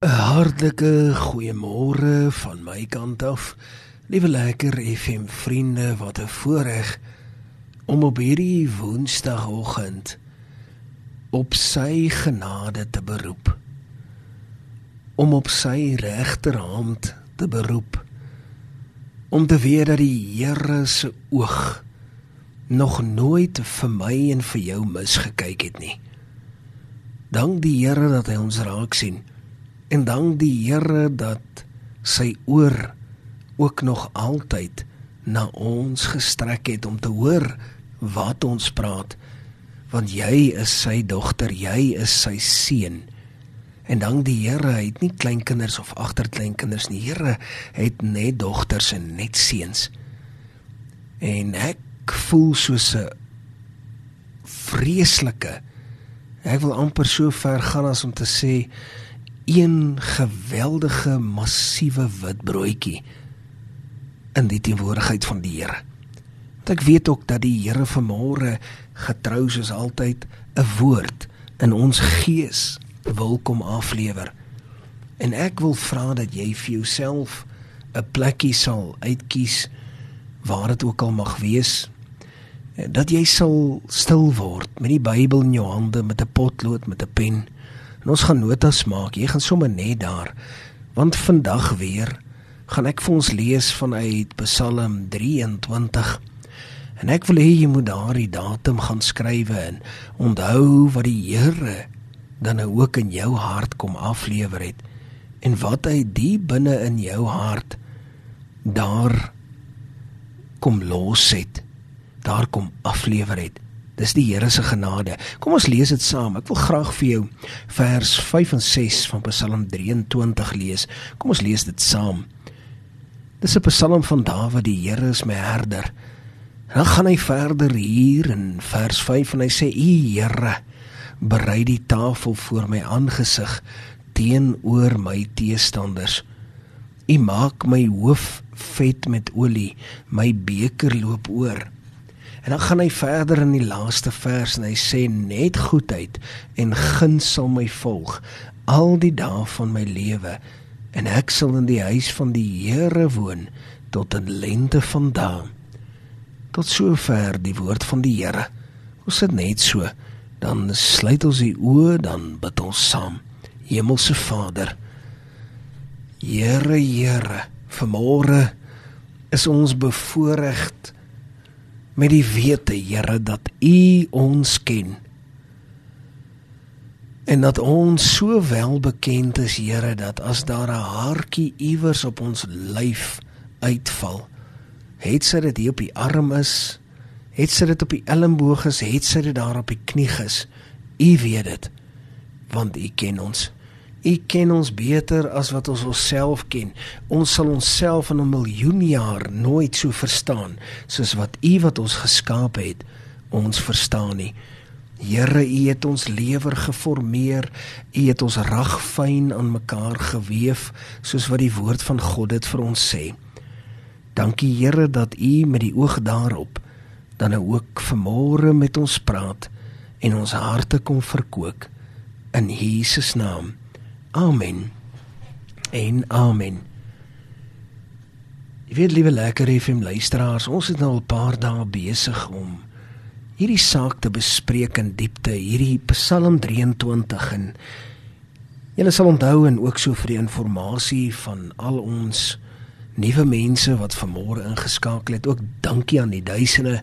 'n Hartlike goeiemôre van my kant af. Liewe lekker FM vriende, wat 'n voorreg om op hierdie Woensdagoggend op sy genade te beroep. Om op sy regterhand te beroep. Om te weet dat die Here se oog nog nooit vir my en vir jou misgekyk het nie. Dank die Here dat hy ons raak sien. En dank die Here dat sy oor ook nog altyd na ons gestrek het om te hoor wat ons praat. Want jy is sy dogter jy is sy seun. En dank die Here hy het nie kleinkinders of agterkleinkinders nie. Here het net dogters en net seuns. En ek voel soos 'n vreeslike ek wil amper so ver gaan as om te sê een geweldige massiewe wit broodjie in die teenwoordigheid van die Here. Want ek weet ook dat die Here vanmôre getrou soos altyd 'n woord in ons gees wil kom aflewer. En ek wil vra dat jy vir jouself 'n plekkie sal uitkies waar dit ook al mag wees dat jy sal stil word met die Bybel in jou hande met 'n potlood met 'n pen En ons gaan notas maak. Jy gaan sommer net daar. Want vandag weer gaan ek vir ons lees vanuit Psalm 23. En ek wil hê jy moet daardie datum gaan skrywe en onthou wat die Here dan nou ook in jou hart kom aflewer het en wat hy die binne in jou hart daar kom los het. Daar kom aflewer het. Dis die Here se genade. Kom ons lees dit saam. Ek wil graag vir jou vers 5 en 6 van Psalm 23 lees. Kom ons lees dit saam. Dis 'n Psalm van Dawid, die Here is my herder. Dan gaan hy verder hier in vers 5 en hy sê: "U Here, berei die tafel voor my aangesig teenoor my teestanders. U maak my hoof vet met olie, my beker loop oor." En dan gaan hy verder in die laaste vers en hy sê net goedheid en guns sal my volg al die dae van my lewe en ek sal in die huis van die Here woon tot in lente van dae. Tot sover die woord van die Here. Ons sit net so, dan sluit ons die oë, dan bid ons saam. Hemelse Vader, Here, Here, vanmôre is ons bevoorregd met die wete Here dat U ons ken. En dat ons so wel bekend is Here dat as daar 'n haartjie iewers op ons lyf uitval het sy dit hier op die arm is het sy dit op die elmboog is het sy dit daar op die knie is U weet dit want U ken ons U ken ons beter as wat ons onsself ken. Ons sal onsself in 'n miljoen jaar nooit so verstaan soos wat U wat ons geskaap het ons verstaan nie. Here, U het ons lewer geformeer. U het ons ragfyn aan mekaar gewewe soos wat die woord van God dit vir ons sê. Dankie Here dat U met die oog daarop dan nou ook vanmôre met ons praat en ons harte kom verkoop in Jesus naam. Amen. En amen. Jy weet liewe lekker FM luisteraars, ons is nou al 'n paar dae besig om hierdie saak te bespreek in diepte, hierdie Psalm 23 en julle sal onthou en ook so vir die inligting van al ons nuwe mense wat vanmôre ingeskakel het, ook dankie aan die duisende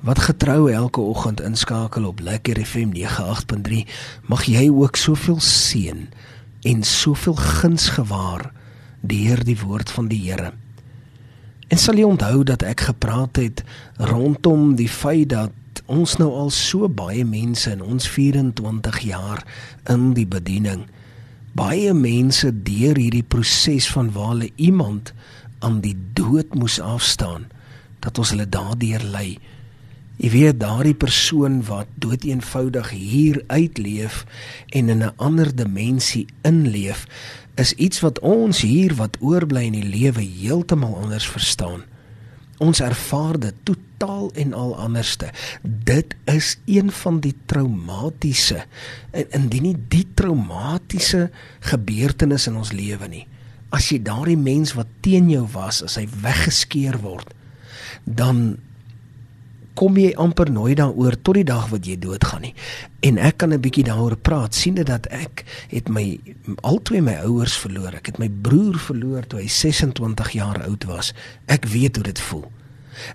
wat getrou elke oggend inskakel op Lekker FM 98.3. Mag jy ook soveel seën en soveel guns gewaar deur die woord van die Here. En sal jy onthou dat ek gepraat het rondom die feit dat ons nou al so baie mense in ons 24 jaar in die bediening baie mense deur hierdie proses van waar hulle iemand aan die dood moes afstaan dat ons hulle daardeur lei Jy weet daardie persoon wat dood eenvoudig hier uitleef en in 'n ander dimensie inleef is iets wat ons hier wat oorbly in die lewe heeltemal anders verstaan. Ons ervaar dit totaal en al anderste. Dit is een van die traumatiese en indien nie die traumatiese gebeurtenis in ons lewe nie. As jy daardie mens wat teen jou was, as hy weggeskeer word, dan kom jy amper nooit daaroor tot die dag wat jy doodgaan nie. En ek kan 'n bietjie daaroor praat, siende dat ek het my albei my ouers verloor. Ek het my broer verloor toe hy 26 jaar oud was. Ek weet hoe dit voel.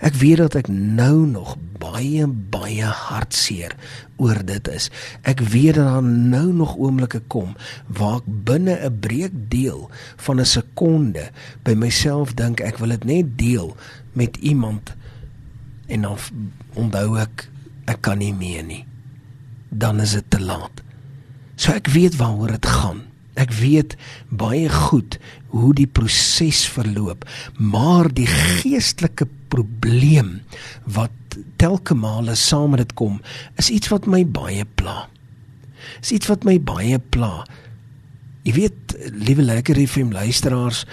Ek weet dat ek nou nog baie baie hartseer oor dit is. Ek weet dat daar nou nog oomblikke kom waar ek binne 'n breekdeel van 'n sekonde by myself dink ek wil dit net deel met iemand en dan onthou ek ek kan nie meer nie. Dan is dit te laat. So ek weet waaroor dit gaan. Ek weet baie goed hoe die proses verloop, maar die geestelike probleem wat telke male saam met dit kom, is iets wat my baie pla. Is iets wat my baie pla. Jy weet, liewe lekker FM luisteraars,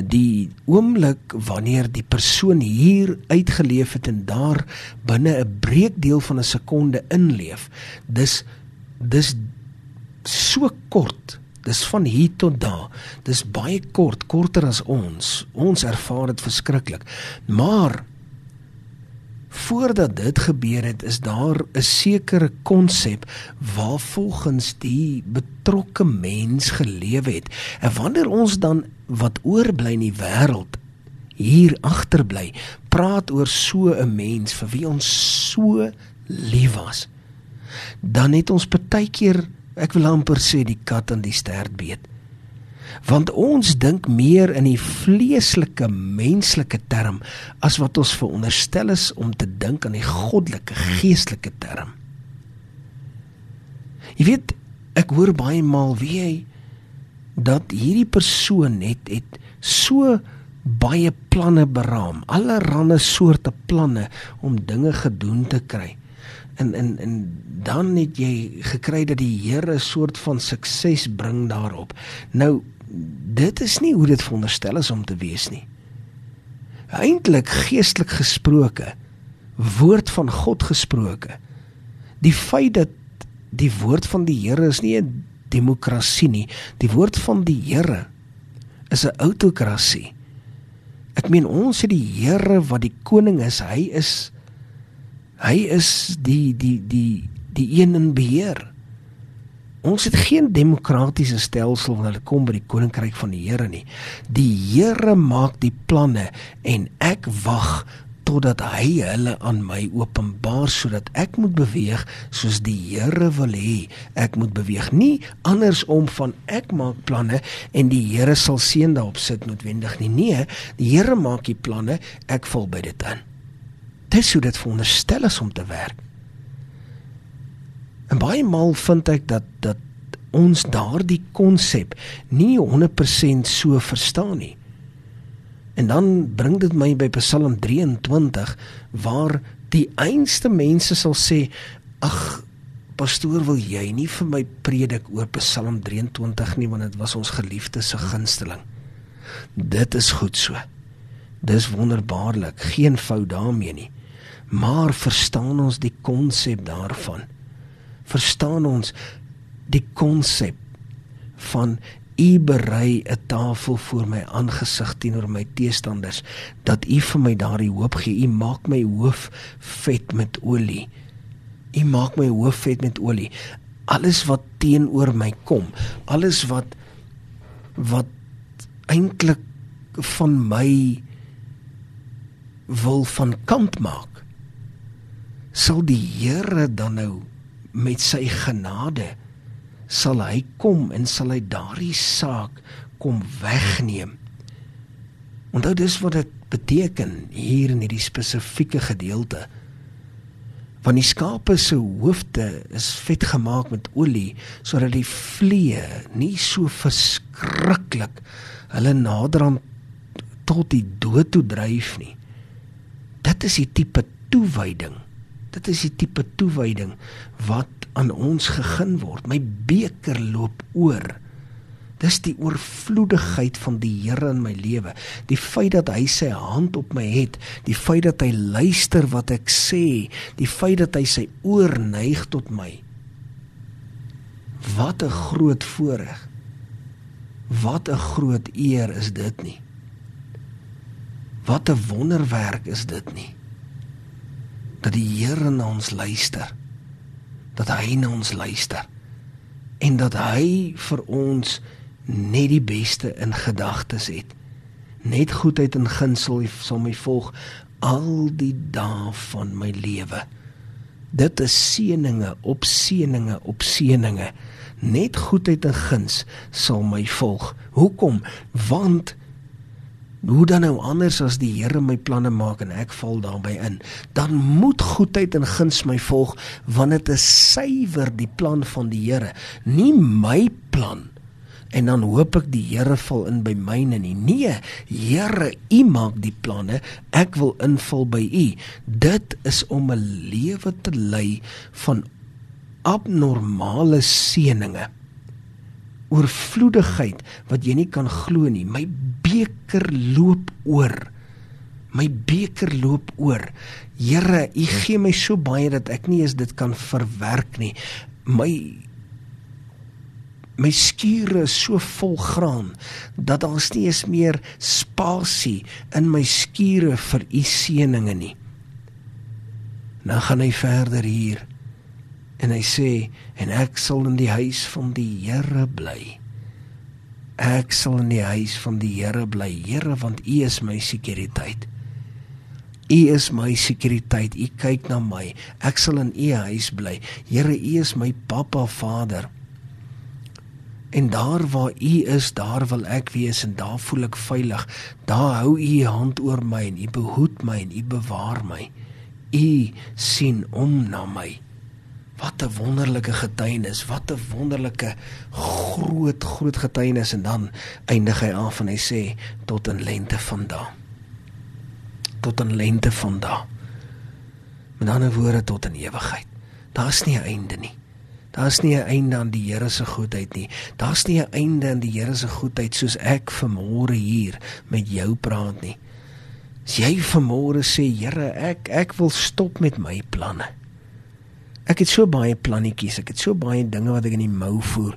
die oomblik wanneer die persoon hier uitgeleef het en daar binne 'n breekdeel van 'n sekonde inleef dis dis so kort dis van hier tot daar dis baie kort korter as ons ons ervaar dit verskriklik maar voordat dit gebeur het is daar 'n sekere konsep waarvolgens die betrokke mens geleef het. En wanneer ons dan wat oorbly in die wêreld hier agterbly praat oor so 'n mens vir wie ons so lief was dan het ons partykeer ek wil amper sê die kat aan die stert beet want ons dink meer in die vleeslike menslike term as wat ons veronderstel is om te dink aan die goddelike geestelike term jy weet ek hoor baie maal wie hy dat hierdie persoon het het so baie planne beraam, allerlei soorte planne om dinge gedoen te kry. En en en dan het jy gekry dat die Here 'n soort van sukses bring daarop. Nou dit is nie hoe dit veronderstel is om te wees nie. Eintlik geestelik gesproke, woord van God gesproke. Die feit dat die woord van die Here is nie 'n demokrasie nie. Die woord van die Here is 'n autokrasie. Ek meen ons het die Here wat die koning is. Hy is hy is die die die die een in beheer. Ons het geen demokratiese stelsel wanneer dit kom by die koninkryk van die Here nie. Die Here maak die planne en ek wag totdat hy hulle aan my openbaar sodat ek moet beweeg soos die Here wil hê ek moet beweeg. Nie andersom van ek maak planne en die Here sal seën daarop sit noodwendig nie. Nee die Here maak die planne ek val by dit in dis hoe dit veronderstel is om te werk en baie maal vind ek dat dat ons daardie konsep nie 100% so verstaan nie En dan bring dit my by Psalm 23 waar die einste mense sal sê: "Ag, pastoor, wil jy nie vir my predik oor Psalm 23 nie want dit was ons geliefde se gunsteling." Dit is goed so. Dis wonderbaarlik, geen fout daarmee nie. Maar verstaan ons die konsep daarvan? Verstaan ons die konsep van U berei 'n tafel voor my aangesig teenoor my teestanders dat U vir my daardie hoop gee. U maak my hoof vet met olie. U maak my hoof vet met olie. Alles wat teenoor my kom, alles wat wat eintlik van my wil van kant maak sal die Here dan nou met sy genade sal hy kom en sal hy daardie saak kom wegneem. Onthou dis wat dit beteken hier in hierdie spesifieke gedeelte. Want die skape se hoofde is vet gemaak met olie sodat die vliee nie so verskriklik hulle nader aan tot die dood toe dryf nie. Dit is die tipe toewyding. Dit is die tipe toewyding wat aan ons gegeen word. My beker loop oor. Dis die oorvloedigheid van die Here in my lewe. Die feit dat hy sy hand op my het, die feit dat hy luister wat ek sê, die feit dat hy sy oor neig tot my. Wat 'n groot voorreg. Wat 'n groot eer is dit nie. Wat 'n wonderwerk is dit nie. Dat die Here na ons luister. Dat hy na ons luister. En dat hy vir ons net die beste in gedagtes het. Net goedheid en guns sal sal my volg al die dae van my lewe. Dit is seëninge op seëninge op seëninge. Net goedheid en guns sal my volg. Hoekom? Want hoe dan nou anders as die Here my planne maak en ek val daarbey in, dan moet goedheid en guns my volg want dit is suiwer die plan van die Here, nie my plan en dan hoop ek die Here val in by myne nie. Nee, Here, U maak die planne, ek wil invul by U. Dit is om 'n lewe te lei van abnormale seëninge. Oorvloedigheid wat jy nie kan glo nie. My beker loop oor. My beker loop oor. Here, U gee my so baie dat ek nie eens dit kan verwerk nie. My my skure is so vol graan dat daar nie eens meer spasie in my skure vir u seëninge nie. Nou gaan hy verder hier en hy sê en ek sal in die huis van die Here bly. Ek sal in die huis van die Here bly, Here, want U is my sekuriteit. U is my sekuriteit. U kyk na my. Ek sal in U huis bly. Here, U is my Pappa Vader. En daar waar U is, daar wil ek wees en daar voel ek veilig. Daar hou U U hand oor my en U behoed my en U bewaar my. U sien om na my. Wat 'n wonderlike getuienis, wat 'n wonderlike groot groot getuienis en dan eindig hy af en hy sê tot in lente vandaan. Tot in lente vandaan. Met ander woorde tot in ewigheid. Daar's nie 'n einde nie. Daar's nie 'n einde aan die Here se goedheid nie. Daar's nie 'n einde aan die Here se goedheid soos ek vanmôre hier met jou praat nie. As jy vanmôre sê, Here, ek ek wil stop met my planne. Ek het so baie plannetjies, ek het so baie dinge wat ek in die mou voer.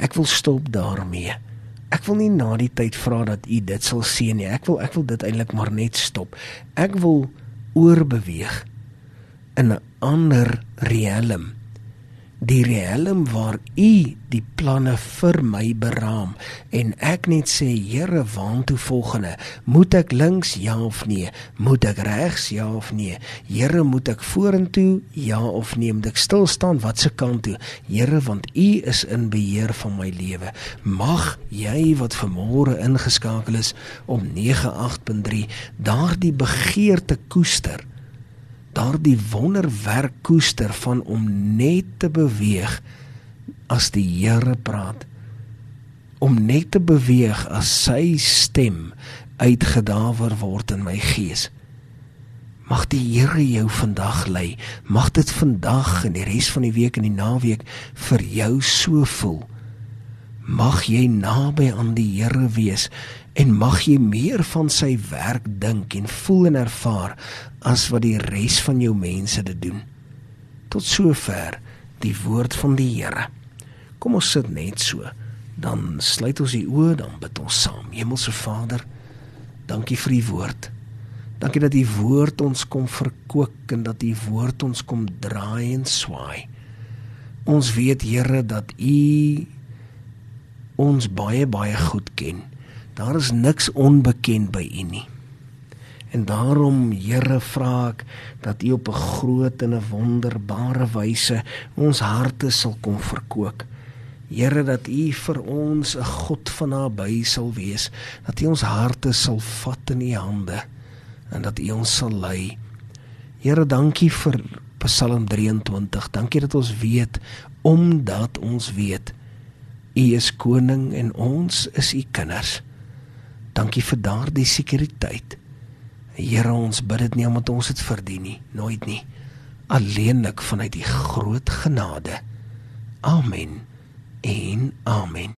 Ek wil stop daarmee. Ek wil nie na die tyd vra dat U dit sal sien nie. Ek wil ek wil dit eintlik maar net stop. Ek wil oorbeweeg in 'n ander riem die riem waar u die planne vir my beraam. En ek net sê Here waantoe volgende? Moet ek links ja of nee? Moet ek regs ja of nee? Here moet ek vorentoe ja of nee? Moet ek stil staan? Wat se kant toe? Here want u is in beheer van my lewe. Mag jy wat vanmôre ingeskakel is om 98.3 daardie begeerte koester daardie wonderwerk koester van om net te beweeg as die Here praat. Om net te beweeg as sy stem uitgedawer word in my gees. Mag die Here jou vandag lei. Mag dit vandag en die res van die week en die naweek vir jou so voel. Mag jy naby aan die Here wees en mag jy meer van sy werk dink en voel en ervaar as wat die res van jou mense dit doen. Tot sover die woord van die Here. Kom ons sit net so. Dan sluit ons die oë, dan bid ons saam. Hemelse Vader, dankie vir u woord. Dankie dat u woord ons kom verkoop en dat u woord ons kom draai en swaai. Ons weet Here dat u ons baie baie goed ken. Daar is niks onbekend by U nie. En daarom, Here, vra ek dat U op 'n groot en 'n wonderbare wyse ons harte sal kom verkoop. Here, dat U vir ons 'n God van naby sal wees, dat U ons harte sal vat in U hande en dat U ons sal lei. Here, dankie vir Psalm 23. Dankie dat ons weet omdat ons weet U is koning en ons is U kinders. Dankie vir daardie sekuriteit. Here, ons bid dit nie omdat ons dit verdien nie, nooit nie. Alleenlik vanuit die groot genade. Amen. En amen.